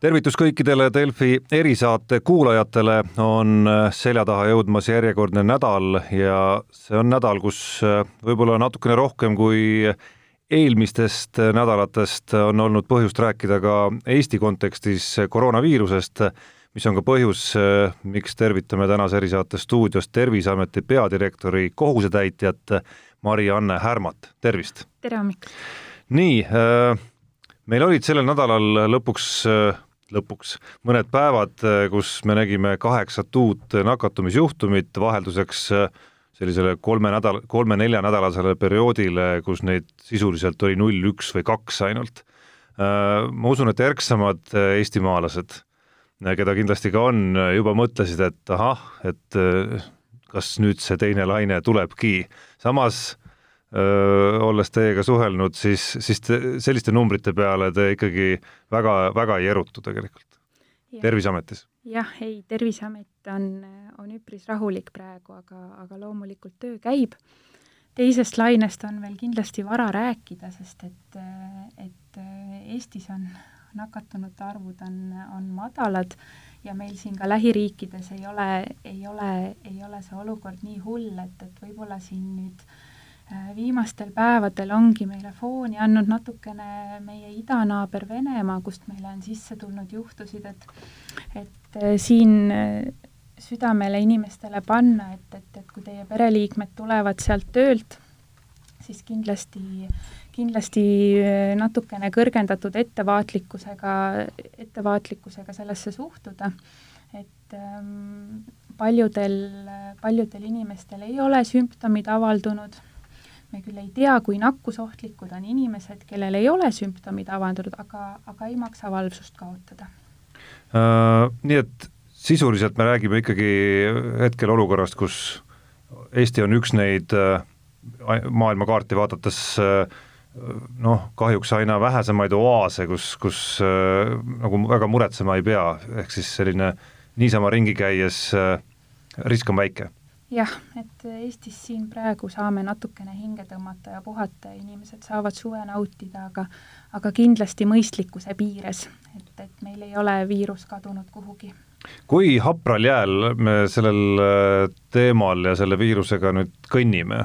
tervitus kõikidele Delfi erisaate kuulajatele, on selja taha jõudmas järjekordne nädal ja see on nädal, kus võib-olla natukene rohkem kui eelmistest nädalatest on olnud põhjust rääkida ka Eesti kontekstis koroonaviirusest, mis on ka põhjus, miks tervitame tänase erisaate stuudios Terviseameti peadirektori kohusetäitjat Mari-Anne Härmat, tervist! tere hommikust! nii, meil olid sellel nädalal lõpuks lõpuks mõned päevad, kus me nägime kaheksat uut nakatumisjuhtumit vahelduseks sellisele kolme nädal, kolme-nelja nädalasele perioodile, kus neid sisuliselt oli null, üks või kaks ainult. ma usun, et ärksamad eestimaalased, keda kindlasti ka on, juba mõtlesid, et ahah, et kas nüüd see teine laine tulebki. samas olles teiega suhelnud, siis, siis te, selliste numbrite peale te ikkagi väga, väga ei erutu tegelikult ja. Terviseametis? jah, ei, Terviseamet on, on üpris rahulik praegu, aga, aga loomulikult töö käib. teisest lainest on veel kindlasti vara rääkida, sest et, et Eestis on nakatunute arvud on, on madalad ja meil siin ka lähiriikides ei ole, ei ole, ei ole see olukord nii hull, et, et võib-olla siin nüüd Äh, viimastel päevadel ongi meile fooni andnud natukene meie idanaaber Venemaa, kust meile on sisse tulnud juhtusid, et et äh, siin äh, südamele inimestele panna, et, et, et kui teie pereliikmed tulevad sealt töölt, siis kindlasti, kindlasti natukene kõrgendatud ettevaatlikkusega, ettevaatlikkusega sellesse suhtuda, et ähm, paljudel, paljudel inimestel ei ole sümptomid avaldunud me küll ei tea, kui nakkusohtlikud on inimesed, kellel ei ole sümptomid avaldunud, aga, aga ei maksa valvsust kaotada uh,. Nii et sisuliselt me räägime ikkagi hetkel olukorrast, kus Eesti on üks neid uh, maailmakaarti vaadates uh, noh, kahjuks aina vähesemaid oaase, kus, kus äh, nagu väga muretsema ei pea, ehk siis selline niisama ringi käies äh, risk on väike jah, et Eestis siin praegu saame natukene hinge tõmmata ja puhata inimesed saavad suve nautida, aga aga kindlasti mõistlikkuse piires, et, et meil ei ole viirus kadunud kuhugi. kui hapral jääl me sellel äh, teemal ja selle viirusega nüüd kõnnime?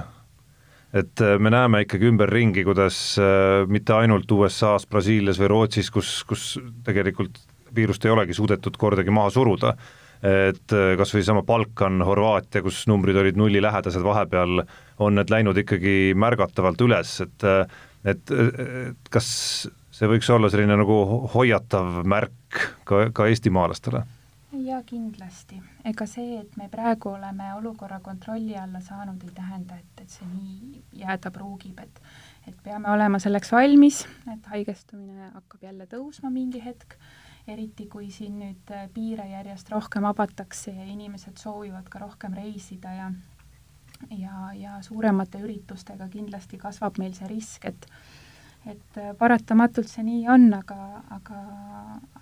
et äh, me näeme ikkagi ümberringi, kuidas äh, mitte ainult USA-s, Brasiilias või Rootsis, kus, kus tegelikult viirust ei olegi suudetud kordagi maha suruda et äh, kas või sama Balkan, Horvaatia, kus numbrid olid nullilähedased vahepeal, on need läinud ikkagi märgatavalt üles, et et, et kas see võiks olla selline nagu hoiatav märk ka, ka eestimaalastele? jaa, kindlasti. ega see, et me praegu oleme olukorra kontrolli alla saanud, ei tähenda, et, et see nii jääda pruugib, et et peame olema selleks valmis, et haigestumine hakkab jälle tõusma mingi hetk eriti kui siin nüüd äh, piire järjest rohkem avatakse ja inimesed soovivad ka rohkem reisida ja ja, ja suuremate üritustega kindlasti kasvab meil see risk, et et äh, paratamatult see nii on, aga, aga,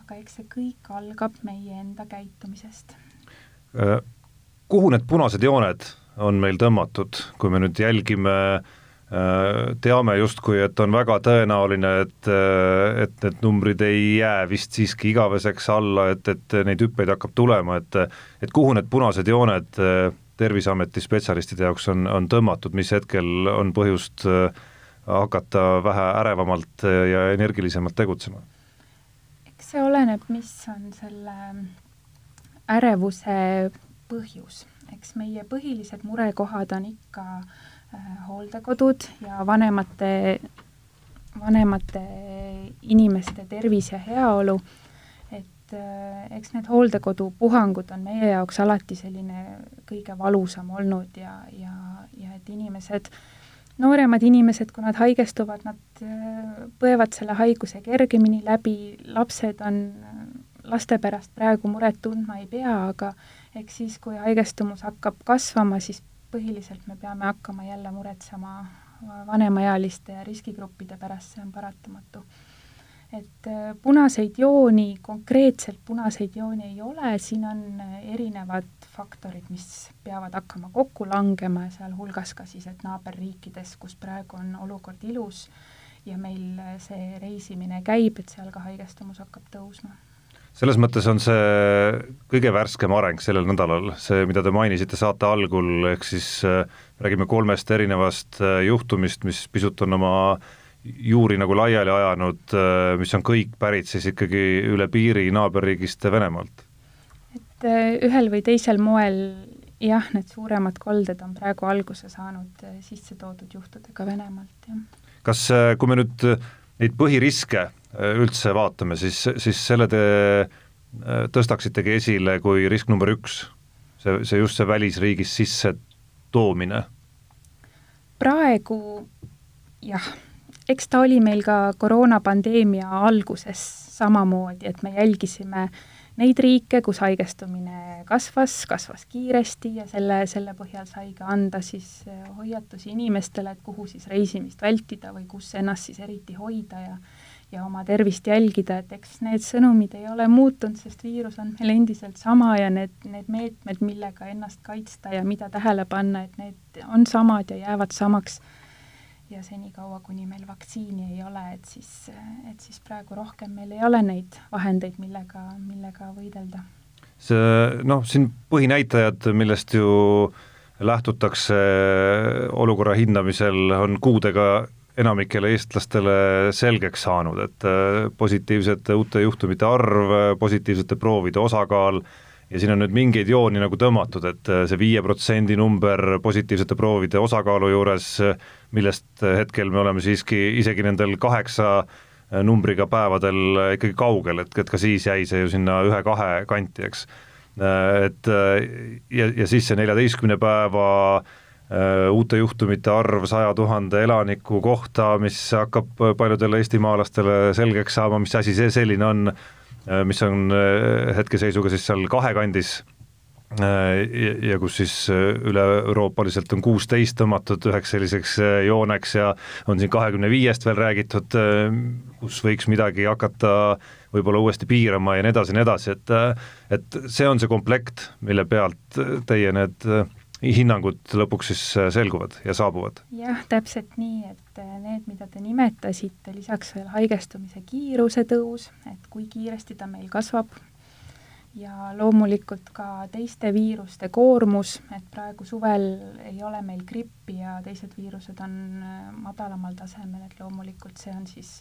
aga eks see kõik algab meie enda käitumisest. Äh, kuhu need punased jooned on meil tõmmatud, kui me nüüd jälgime äh, teame justkui, et on väga tõenäoline, et, äh, et need numbrid ei jää vist siiski igaveseks alla, et, et neid hüppeid hakkab tulema, et et kuhu need punased jooned äh, Terviseameti spetsialistide jaoks on, on tõmmatud, mis hetkel on põhjust hakata vähe ärevamalt ja energilisemalt tegutsema? eks see oleneb, mis on selle ärevuse põhjus, eks meie põhilised murekohad on ikka äh, Äh, hooldekodud ja vanemate, vanemate inimeste tervis ja heaolu, et äh, eks need hooldekodupuhangud on meie jaoks alati selline kõige valusam olnud ja, ja, ja et inimesed, nooremad inimesed, kui nad haigestuvad, nad äh, põevad selle haiguse kergemini läbi, lapsed on, laste pärast praegu muret tundma ei pea, aga eks siis, kui haigestumus hakkab kasvama, siis põhiliselt me peame hakkama jälle muretsema vanemaealiste ja riskigruppide pärast, see on paratamatu. et äh, punaseid jooni, konkreetselt punaseid jooni ei ole, siin on erinevad faktorid, mis peavad hakkama kokku langema sealhulgas ka siis, et naaberriikides, kus praegu on olukord ilus ja meil see reisimine käib, et seal ka haigestumus hakkab tõusma selles mõttes on see kõige värskem areng sellel nädalal, see, mida te mainisite saate algul, ehk siis äh, räägime kolmest erinevast äh, juhtumist, mis pisut on oma juuri nagu laiali ajanud, äh, mis on kõik pärit siis ikkagi üle piiri naaberriigist Venemaalt? et ühel või teisel moel jah, need suuremad kolded on praegu alguse saanud sisse toodud juhtudega Venemaalt, jah. kas, kui me nüüd neid põhiriske üldse vaatame, siis, siis selle te äh, tõstaksitegi esile kui risk number üks, see, see just see välisriigist sisse toomine? praegu jah, eks ta oli meil ka koroonapandeemia alguses samamoodi, et me jälgisime neid riike, kus haigestumine kasvas, kasvas kiiresti ja selle, selle põhjal sai ka anda siis äh, hoiatusi inimestele, et kuhu siis reisimist vältida või kus ennast siis eriti hoida ja ja oma tervist jälgida, et eks need sõnumid ei ole muutunud, sest viirus on meil endiselt sama ja need, need meetmed, millega ennast kaitsta ja mida tähele panna, et need on samad ja jäävad samaks. ja senikaua, kuni meil vaktsiini ei ole, et siis, et siis praegu rohkem meil ei ole neid vahendeid, millega, millega võidelda. see noh, siin põhinäitajad, millest ju lähtutakse olukorra hindamisel, on kuudega enamikele eestlastele selgeks saanud, et äh, positiivsete uute juhtumite arv, positiivsete proovide osakaal ja siin on nüüd mingeid jooni nagu tõmmatud, et äh, see viie protsendi number positiivsete proovide osakaalu juures, millest hetkel me oleme siiski isegi nendel kaheksa äh, numbriga päevadel ikkagi kaugel, et, et ka siis jäi see ju sinna ühe-kahe kanti, eks. Et ja, ja siis see neljateistkümne päeva äh, Äh, uute juhtumite arv saja tuhande elaniku kohta, mis hakkab paljudele eestimaalastele selgeks saama, mis asi see selline on, äh, mis on äh, hetkeseisuga siis seal kahekandis ja kus siis üle-euroopaliselt on kuusteist tõmmatud üheks selliseks jooneks ja on siin kahekümne viiest veel räägitud, kus võiks midagi hakata võib-olla uuesti piirama ja nii edasi ja nii edasi, et et see on see komplekt, mille pealt teie need hinnangud lõpuks siis äh, selguvad ja saabuvad? jah, täpselt nii, et äh, need, mida te nimetasite, lisaks veel haigestumise kiiruse tõus, et kui kiiresti ta meil kasvab, ja loomulikult ka teiste viiruste koormus, et praegu suvel ei ole meil grippi ja teised viirused on äh, madalamal tasemel, et loomulikult see on siis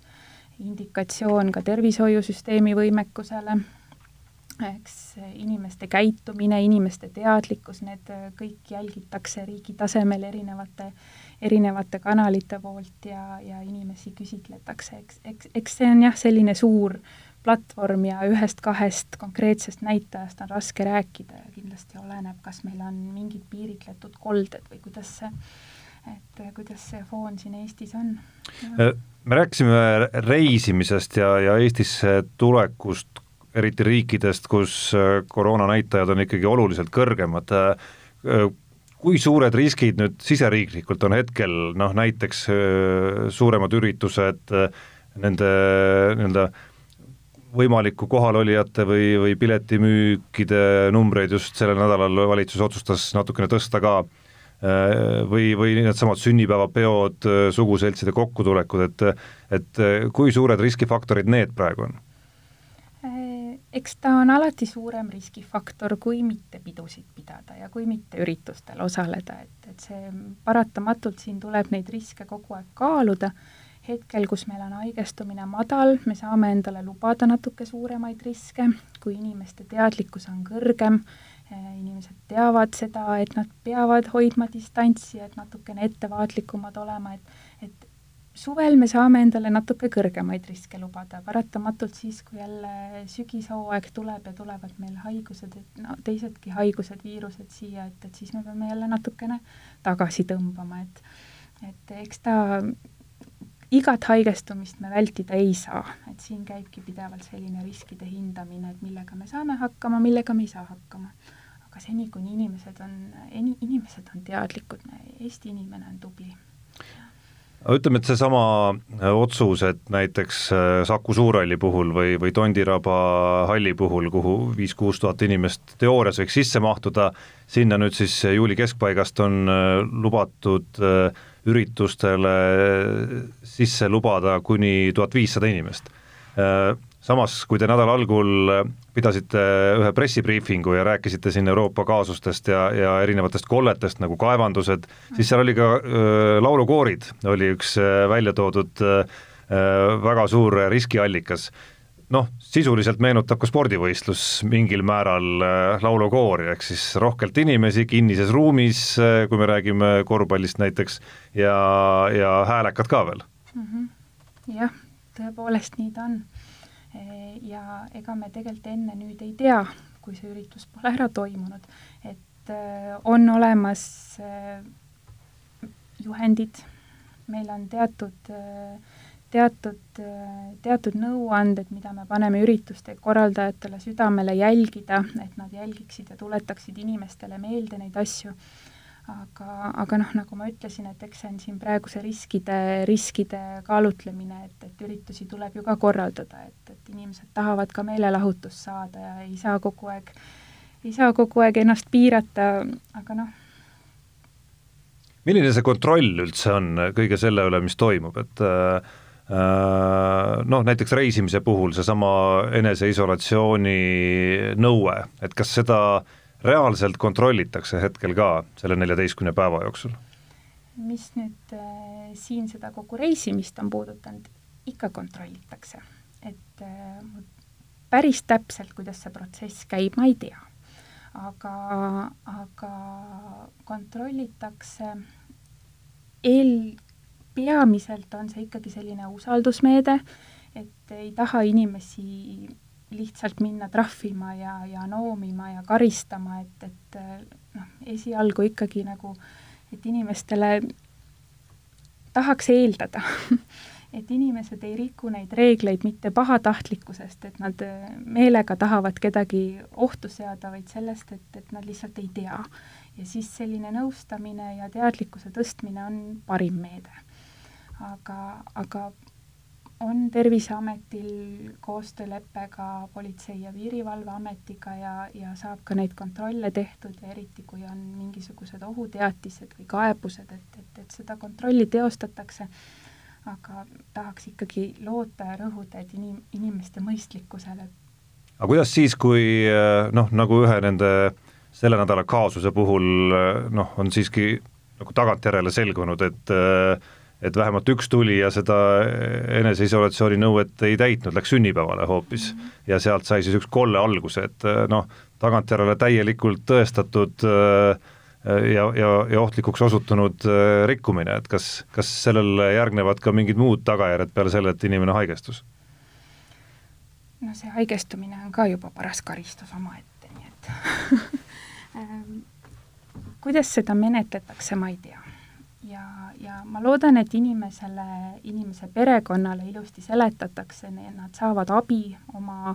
indikatsioon ka tervishoiusüsteemi võimekusele eks inimeste käitumine, inimeste teadlikkus, need kõik jälgitakse riigi tasemel erinevate, erinevate kanalite poolt ja, ja inimesi küsitletakse, eks, eks, eks see on jah, selline suur platvorm ja ühest-kahest konkreetsest näitajast on raske rääkida ja kindlasti oleneb, kas meil on mingid piiritletud kolded või kuidas see, et kuidas see foon siin Eestis on. me rääkisime reisimisest ja, ja Eestisse tulekust eriti riikidest, kus äh, koroonanäitajad on ikkagi oluliselt kõrgemad, äh, äh, kui suured riskid nüüd siseriiklikult on hetkel noh, näiteks suuremad üritused, nende nii-öelda võimalikku kohalolijate või, või piletimüükide numbreid just sellel nädalal valitsus otsustas natukene tõsta ka, või, või needsamad sünnipäevapeod, suguseltside kokkutulekud, et et kui suured riskifaktorid need praegu on? Eks ta on alati suurem riskifaktor, kui mitte pidusid pidada ja kui mitte üritustel osaleda, et, et see paratamatult siin tuleb neid riske kogu aeg kaaluda, hetkel, kus meil on haigestumine madal, me saame endale lubada natuke suuremaid riske, kui inimeste teadlikkus on kõrgem, eh, inimesed teavad seda, et nad peavad hoidma distantsi, et natukene ettevaatlikumad olema, et suvel me saame endale natuke kõrgemaid riske lubada, paratamatult siis, kui jälle sügishooaeg tuleb ja tulevad meil haigused, et no teisedki haigused, viirused siia, et, et siis me peame jälle natukene tagasi tõmbama, et et eks ta, igat haigestumist me vältida ei saa, et siin käibki pidevalt selline riskide hindamine, et millega me saame hakkama, millega me ei saa hakkama. aga seni, kuni inimesed on, inimesed on teadlikud, Eesti inimene on tubli ütleme, et seesama äh, otsus, et näiteks äh, Saku Suurhalli puhul või, või Tondiraba halli puhul, kuhu viis-kuus tuhat inimest teoorias võiks sisse mahtuda, sinna nüüd siis juuli keskpaigast on äh, lubatud üritustele sisse lubada kuni tuhat viissada inimest. Samas, kui te nädala algul pidasite ühe pressibriifingu ja rääkisite siin Euroopa kaasustest ja, ja erinevatest kolletest nagu kaevandused, siis seal oli ka äh, laulukoorid, oli üks äh, välja toodud äh, väga suur riskiallikas noh, sisuliselt meenutab ka spordivõistlus mingil määral laulukoori, ehk siis rohkelt inimesi kinnises ruumis, kui me räägime korvpallist näiteks, ja, ja häälekad ka veel mm. -hmm. jah, tõepoolest nii ta on ja ega me tegelikult enne nüüd ei tea, kui see üritus pole ära toimunud, et äh, on olemas äh, juhendid, meil on teatud, äh, teatud, teatud nõuanded, mida me paneme ürituste korraldajatele südamele jälgida, et nad jälgiksid ja tuletaksid inimestele meelde neid asju aga, aga noh, nagu ma ütlesin, et eks see on siin praeguse riskide, riskide kaalutlemine, et, et üritusi tuleb ju ka korraldada, et, et inimesed tahavad ka meelelahutust saada ja ei saa kogu aeg, ei saa kogu aeg ennast piirata, aga noh. milline see kontroll üldse on kõige selle üle, mis toimub, et äh, noh, näiteks reisimise puhul seesama eneseisolatsiooni nõue, et kas seda äh, reaalselt kontrollitakse hetkel ka selle neljateistkümne päeva jooksul? mis nüüd äh, siin seda kogu reisimist on puudutanud, ikka kontrollitakse. et äh, päris täpselt, kuidas see protsess käib, ma ei tea. aga, aga kontrollitakse eel, peamiselt on see ikkagi selline usaldusmeede, et ei taha inimesi lihtsalt minna trahvima ja, ja noomima ja karistama, et, et noh, esialgu ikkagi nagu, et inimestele tahaks eeldada et inimesed ei riku neid reegleid mitte pahatahtlikkusest, et nad meelega tahavad kedagi ohtu seada, vaid sellest, et, et nad lihtsalt ei tea. ja siis selline nõustamine ja teadlikkuse tõstmine on parim meede. aga, aga on Terviseametil koostöölepe ka Politsei- ja Piirivalveametiga ja, ja saab ka neid kontrolle tehtud ja eriti, kui on mingisugused ohuteatised või kaebused, et, et, et seda kontrolli teostatakse, aga tahaks ikkagi loota ja rõhuda, et inim-, inimeste mõistlikkusele. aga kuidas siis, kui noh, nagu ühe nende selle nädala kaasuse puhul noh, on siiski nagu tagantjärele selgunud, et äh, et vähemalt üks tulija seda eneseisolatsiooni nõuet ei täitnud, läks sünnipäevale hoopis. Ja sealt sai siis üks kolle alguse, et noh, tagantjärele täielikult tõestatud äh, ja, ja, ja ohtlikuks osutunud äh, rikkumine, et kas, kas sellele järgnevad ka mingid muud tagajärjed peale selle, et inimene haigestus? no see haigestumine on ka juba paras karistus omaette, nii et kuidas seda menetletakse, ma ei tea. Ja, ja ma loodan, et inimesele, inimese perekonnale ilusti seletatakse, nad saavad abi oma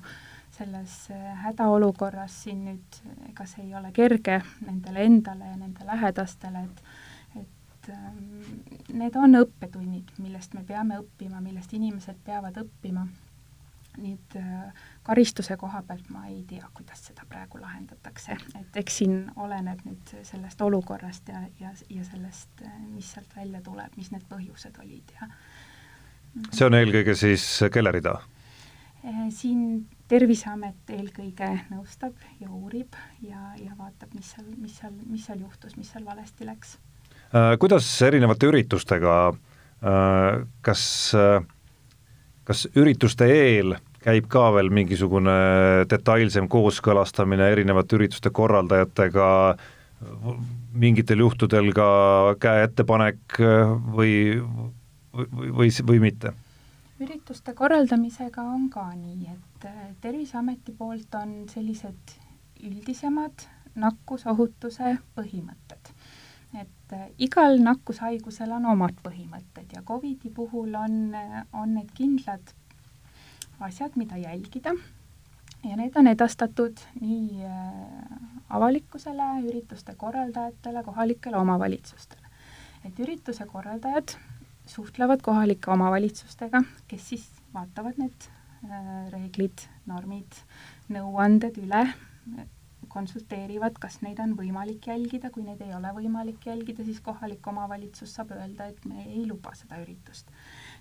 selles äh, hädaolukorras. Siin nüüd, ega see ei ole kerge nendele endale ja nende lähedastele, et et ähm, need on õppetunnid, millest me peame õppima, millest inimesed peavad õppima nüüd äh, karistuse koha pealt ma ei tea, kuidas seda praegu lahendatakse, et eks siin oleneb nüüd sellest olukorrast ja, ja, ja sellest, äh, mis sealt välja tuleb, mis need põhjused olid ja see on eelkõige siis kelle rida? Äh, siin Terviseamet eelkõige nõustab ja uurib ja, ja vaatab, mis seal, mis seal, mis seal juhtus, mis seal valesti läks. Kuidas erinevate üritustega, kas, kas ürituste eel käib ka veel mingisugune detailsem kooskõlastamine erinevate ürituste korraldajatega, mingitel juhtudel ka käe ettepanek või, või, või, või mitte? ürituste korraldamisega on ka nii, et Terviseameti poolt on sellised üldisemad nakkusohutuse põhimõtted. Et igal nakkushaigusel on omad põhimõtted ja Covidi puhul on, on need kindlad asjad, mida jälgida ja need on edastatud nii äh, avalikkusele, ürituste korraldajatele, kohalikele omavalitsustele. et ürituse korraldajad suhtlevad kohalike omavalitsustega, kes siis vaatavad need äh, reeglid, normid, nõuanded üle, konsulteerivad, kas neid on võimalik jälgida, kui neid ei ole võimalik jälgida, siis kohalik omavalitsus saab öelda, et me ei luba seda üritust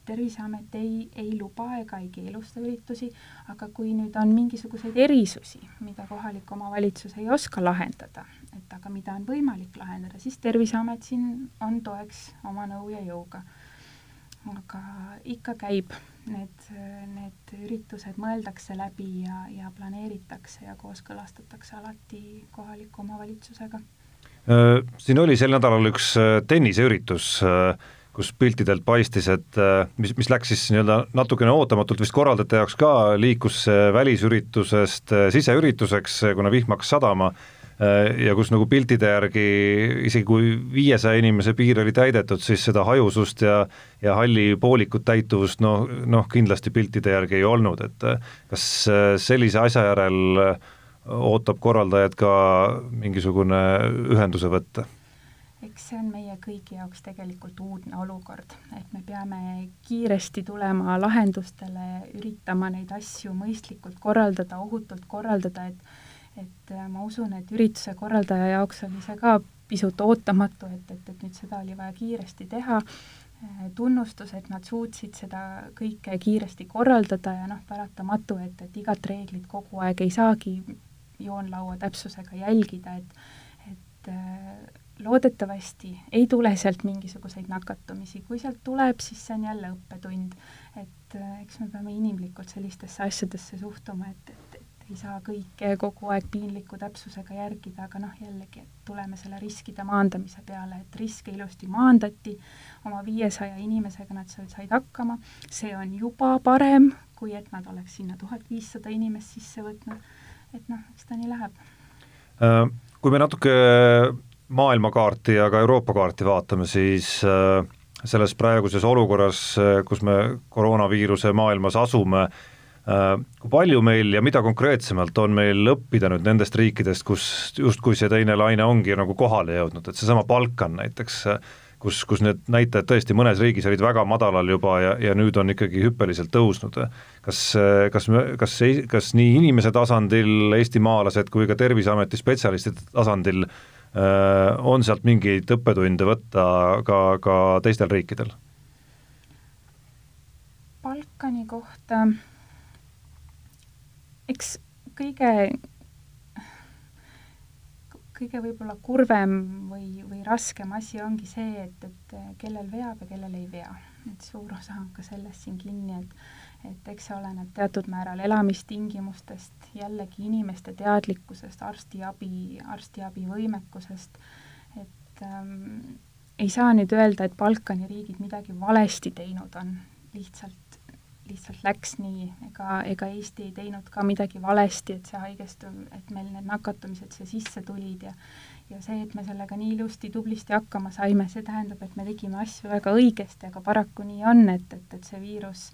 Terviseamet ei, ei luba ega ei keelusta üritusi, aga kui nüüd on mingisuguseid erisusi, mida kohalik omavalitsus ei oska lahendada, et aga mida on võimalik lahendada, siis Terviseamet siin on toeks oma nõu ja jõuga. Aga ikka käib, need, need üritused mõeldakse läbi ja, ja planeeritakse ja kooskõlastatakse alati kohaliku omavalitsusega. Äh, siin oli sel nädalal üks äh, tenniseüritus, äh, kus piltidelt paistis, et mis, mis läks siis nii-öelda natukene ootamatult vist korraldajate jaoks ka, liikus välisüritusest siseürituseks, kuna vihm hakkas sadama ja kus nagu piltide järgi isegi kui viiesaja inimese piir oli täidetud, siis seda hajusust ja ja halli poolikut täituvust noh, noh kindlasti piltide järgi ei olnud, et kas sellise asja järel ootab korraldajad ka mingisugune ühenduse võtta? eks see on meie kõigi jaoks tegelikult uudne olukord, et me peame kiiresti tulema lahendustele, üritama neid asju mõistlikult korraldada, ohutult korraldada, et et äh, ma usun, et ürituse korraldaja jaoks oli see ka pisut ootamatu, et, et, et nüüd seda oli vaja kiiresti teha, äh, tunnustus, et nad suutsid seda kõike kiiresti korraldada ja noh, paratamatu, et, et igat reeglit kogu aeg ei saagi joonlaua täpsusega jälgida, et et äh, loodetavasti ei tule sealt mingisuguseid nakatumisi, kui sealt tuleb, siis see on jälle õppetund. et eks me peame inimlikult sellistesse asjadesse suhtuma, et, et ei saa kõike kogu aeg piinliku täpsusega järgida, aga noh, jällegi, et tuleme selle riskide maandamise peale, et riske ilusti maandati, oma viiesaja inimesega nad said hakkama, see on juba parem, kui et nad oleks sinna tuhat viissada inimest sisse võtnud, et noh, eks ta nii läheb. Äh, kui me natuke maailmakaarti ja ka Euroopa kaarti vaatame, siis äh, selles praeguses olukorras, äh, kus me koroonaviiruse maailmas asume, kui palju meil ja mida konkreetsemalt on meil õppida nüüd nendest riikidest, kus justkui see teine laine ongi nagu kohale jõudnud, et seesama Balkan näiteks, kus, kus need näitajad tõesti mõnes riigis olid väga madalal juba ja, ja nüüd on ikkagi hüppeliselt tõusnud. kas, kas, kas, kas nii inimese tasandil, eestimaalased kui ka Terviseameti spetsialistide tasandil äh, Äh, on sealt mingeid õppetunde võtta ka, ka teistel riikidel? Balkani kohta, eks kõige, kõige võib-olla kurvem või, või raskem asi ongi see, et, et kellel veab ja kellel ei vea. et suur osa on ka sellest siin kinni, et et eks see oleneb teatud määral elamistingimustest, jällegi inimeste teadlikkusest, arstiabi, arstiabi võimekusest, et ähm, ei saa nüüd öelda, et Balkani riigid midagi valesti teinud on, lihtsalt, lihtsalt läks nii, ega, ega Eesti ei teinud ka midagi valesti, et see haigestum-, et meil need nakatumised siia sisse tulid ja ja see, et me sellega nii ilusti, tublisti hakkama saime, see tähendab, et me tegime asju väga õigesti, aga paraku nii on, et, et, et see viirus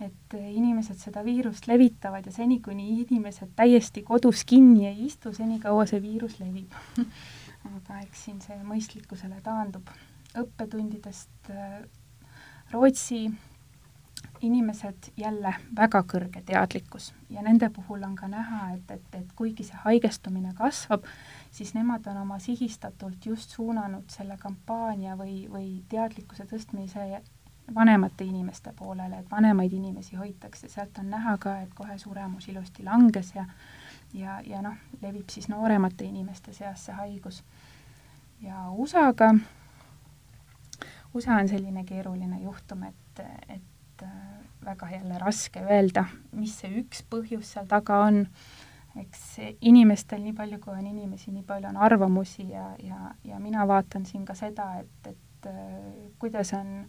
et inimesed seda viirust levitavad ja seni, kuni inimesed täiesti kodus kinni ei istu, senikaua see viirus levib aga eks siin see mõistlikkusele taandub. õppetundidest äh, Rootsi inimesed jälle väga kõrge teadlikkus ja nende puhul on ka näha, et, et, et kuigi see haigestumine kasvab, siis nemad on oma sihistatult just suunanud selle kampaania või, või teadlikkuse tõstmise vanemate inimeste poolele, et vanemaid inimesi hoitakse, sealt on näha ka, et kohe suremus ilusti langes ja ja, ja noh, levib siis nooremate inimeste seas see haigus. ja USA-ga, USA on selline keeruline juhtum, et, et äh, väga jälle raske öelda, mis see üks põhjus seal taga on, eks inimestel, nii palju kui on inimesi, nii palju on arvamusi ja, ja, ja mina vaatan siin ka seda, et, et äh, kuidas on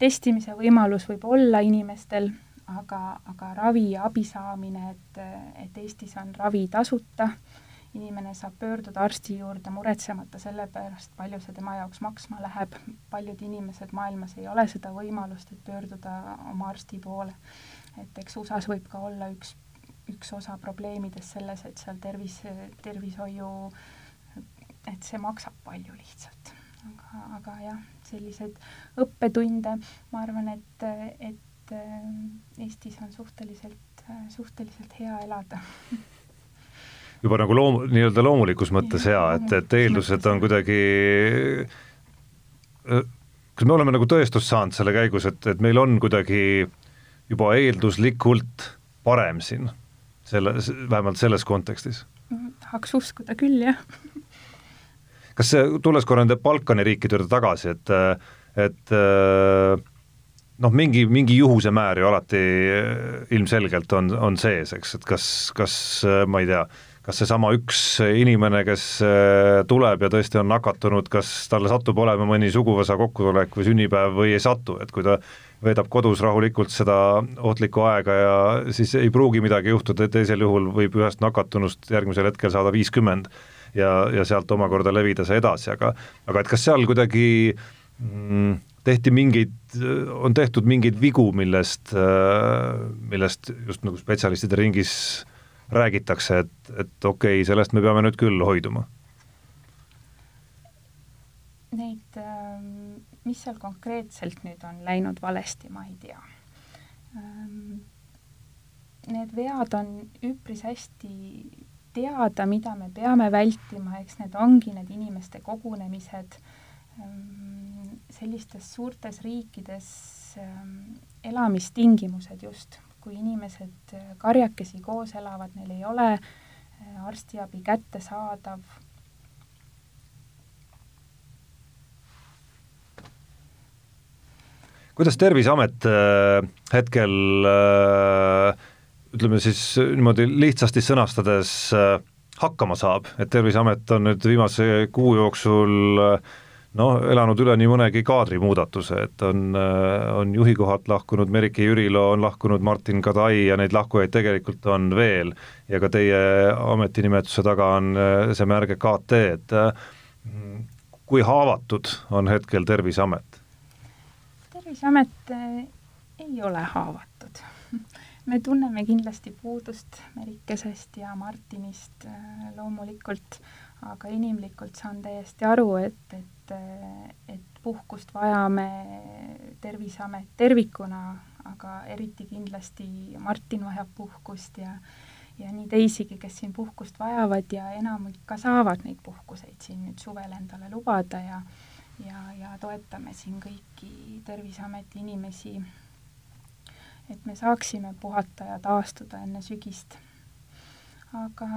testimise võimalus võib olla inimestel, aga, aga ravi ja abi saamine, et, et Eestis on ravi tasuta, inimene saab pöörduda arsti juurde muretsemata selle pärast, palju see tema jaoks maksma läheb, paljud inimesed maailmas ei ole seda võimalust, et pöörduda oma arsti poole. et eks USA-s võib ka olla üks, üks osa probleemidest selles, et seal tervis, tervishoiu, et see maksab palju lihtsalt. Aga, aga jah, selliseid õppetunde, ma arvan, et, et äh, Eestis on suhteliselt, suhteliselt hea elada juba nagu loom-, nii-öelda loomulikus mõttes hea, et, et eeldused on kuidagi kas me oleme nagu tõestust saanud selle käigus, et, et meil on kuidagi juba eelduslikult parem siin, selle, vähemalt selles kontekstis? tahaks uskuda küll, jah. kas see, tulles korra nende Balkani riikide juurde tagasi, et, et noh, mingi, mingi juhuse määr ju alati ilmselgelt on, on sees, eks, et kas, kas ma ei tea, kas seesama üks inimene, kes tuleb ja tõesti on nakatunud, kas talle satub olema mõni suguvõsa kokkutulek või sünnipäev või ei satu, et kui ta veedab kodus rahulikult seda ohtlikku aega ja siis ei pruugi midagi juhtuda, teisel juhul võib ühest nakatunust järgmisel hetkel saada viiskümmend ja, ja sealt omakorda levida see edasi, aga aga et kas seal kuidagi mm, tehti mingeid, on tehtud mingeid vigu, millest, millest just nagu spetsialistide ringis räägitakse, et, et okei okay,, sellest me peame nüüd küll hoiduma? Neid ähm mis seal konkreetselt nüüd on läinud valesti, ma ei tea. Ehm, need vead on üpris hästi teada, mida me peame vältima, eks need ongi need inimeste kogunemised, ehm, sellistes suurtes riikides elamistingimused just, kui inimesed karjakesi koos elavad, neil ei ole arstiabi kättesaadav. Kuidas Terviseamet äh, hetkel äh, ütleme siis niimoodi lihtsasti sõnastades äh, hakkama saab, et Terviseamet on nüüd viimase kuu jooksul noh, elanud üle nii mõnegi kaadrimuudatuse, et on, on juhi kohalt lahkunud Merike Jürilo, on lahkunud Martin Kadai ja neid lahkujaid tegelikult on veel ja ka teie ametinimetuse taga on see märge KT, et kui haavatud on hetkel Terviseamet? Terviseamet ei ole haavatud. me tunneme kindlasti puudust Merikesest ja Martinist loomulikult, aga inimlikult saan täiesti aru, et, et, eh, et puhkust vajame Terviseamet tervikuna, aga eriti kindlasti Martin vajab puhkust ja ja nii teisigi, kes siin puhkust vajavad ja enamik ka saavad neid puhkuseid siin nüüd suvel endale lubada ja ja, ja toetame siin kõiki Terviseameti inimesi, et me saaksime puhata ja taastuda enne sügist. aga,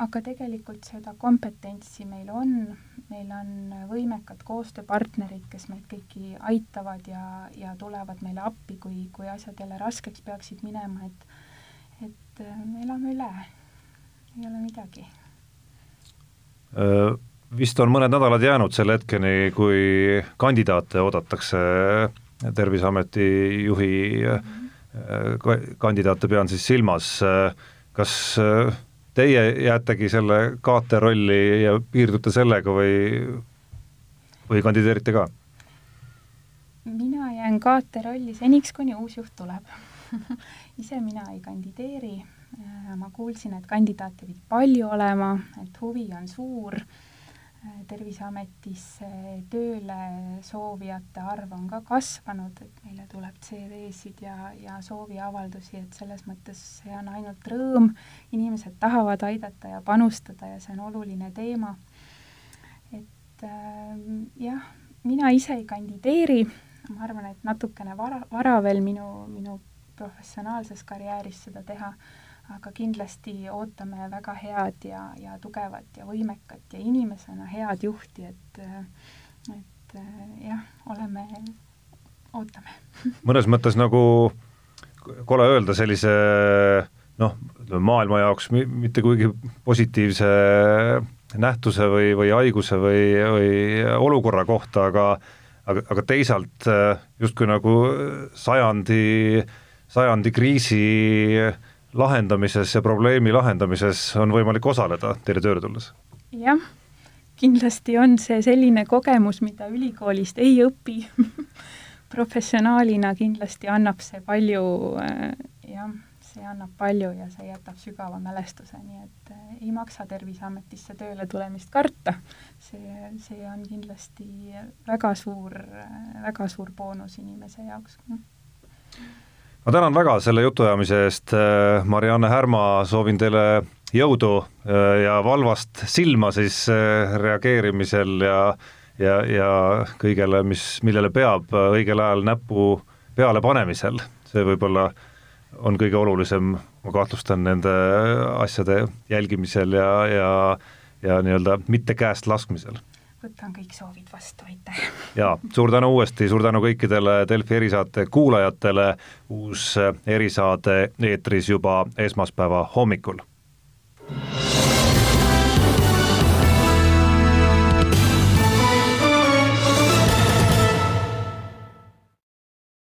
aga tegelikult seda kompetentsi meil on, meil on võimekad koostööpartnerid, kes meid kõiki aitavad ja, ja tulevad meile appi, kui, kui asjad jälle raskeks peaksid minema, et et me elame üle, ei ole midagi. Äh vist on mõned nädalad jäänud selle hetkeni, kui kandidaate oodatakse Terviseameti juhi kandidaate pean siis silmas, kas teie jäätegi selle kaate rolli ja piirdute sellega või, või kandideerite ka? mina jään kaate rolli seniks, kuni uus juht tuleb. Ise mina ei kandideeri, ma kuulsin, et kandidaate pidi palju olema, et huvi on suur Terviseametisse tööle soovijate arv on ka kasvanud, et meile tuleb CV-sid ja, ja sooviavaldusi, et selles mõttes see on ainult rõõm, inimesed tahavad aidata ja panustada ja see on oluline teema. et äh, jah, mina ise ei kandideeri, ma arvan, et natukene vara, vara veel minu, minu professionaalses karjääris seda teha aga kindlasti ootame väga head ja, ja tugevat ja võimekat ja inimesena head juhti, et et jah, oleme, ootame. mõnes mõttes nagu kole öelda sellise noh, ütleme maailma jaoks mitte kuigi positiivse nähtuse või, või haiguse või, või olukorra kohta, aga aga, aga teisalt justkui nagu sajandi, sajandi kriisi äh, lahendamises ja probleemi lahendamises on võimalik osaleda teile tööle tulles? jah, kindlasti on see selline kogemus, mida ülikoolist ei õpi professionaalina kindlasti annab see palju äh, jah, see annab palju ja see jätab sügava mälestuse, nii et äh, ei maksa Terviseametisse tööle tulemist karta. see, see on kindlasti väga suur, väga suur boonus inimese jaoks ma tänan väga selle jutuajamise eest, äh, Marianne Härma, soovin teile jõudu äh, ja valvast silma siis äh, reageerimisel ja ja, ja kõigele, mis, millele peab õigel ajal näpu peale panemisel, see võib-olla on kõige olulisem, ma kahtlustan, nende asjade jälgimisel ja, ja ja nii-öelda mitte käest laskmisel võtan kõik soovid vastu, aitäh! jaa, suur tänu uuesti, suur tänu kõikidele Delfi erisaate kuulajatele, uus erisaade eetris juba esmaspäeva hommikul.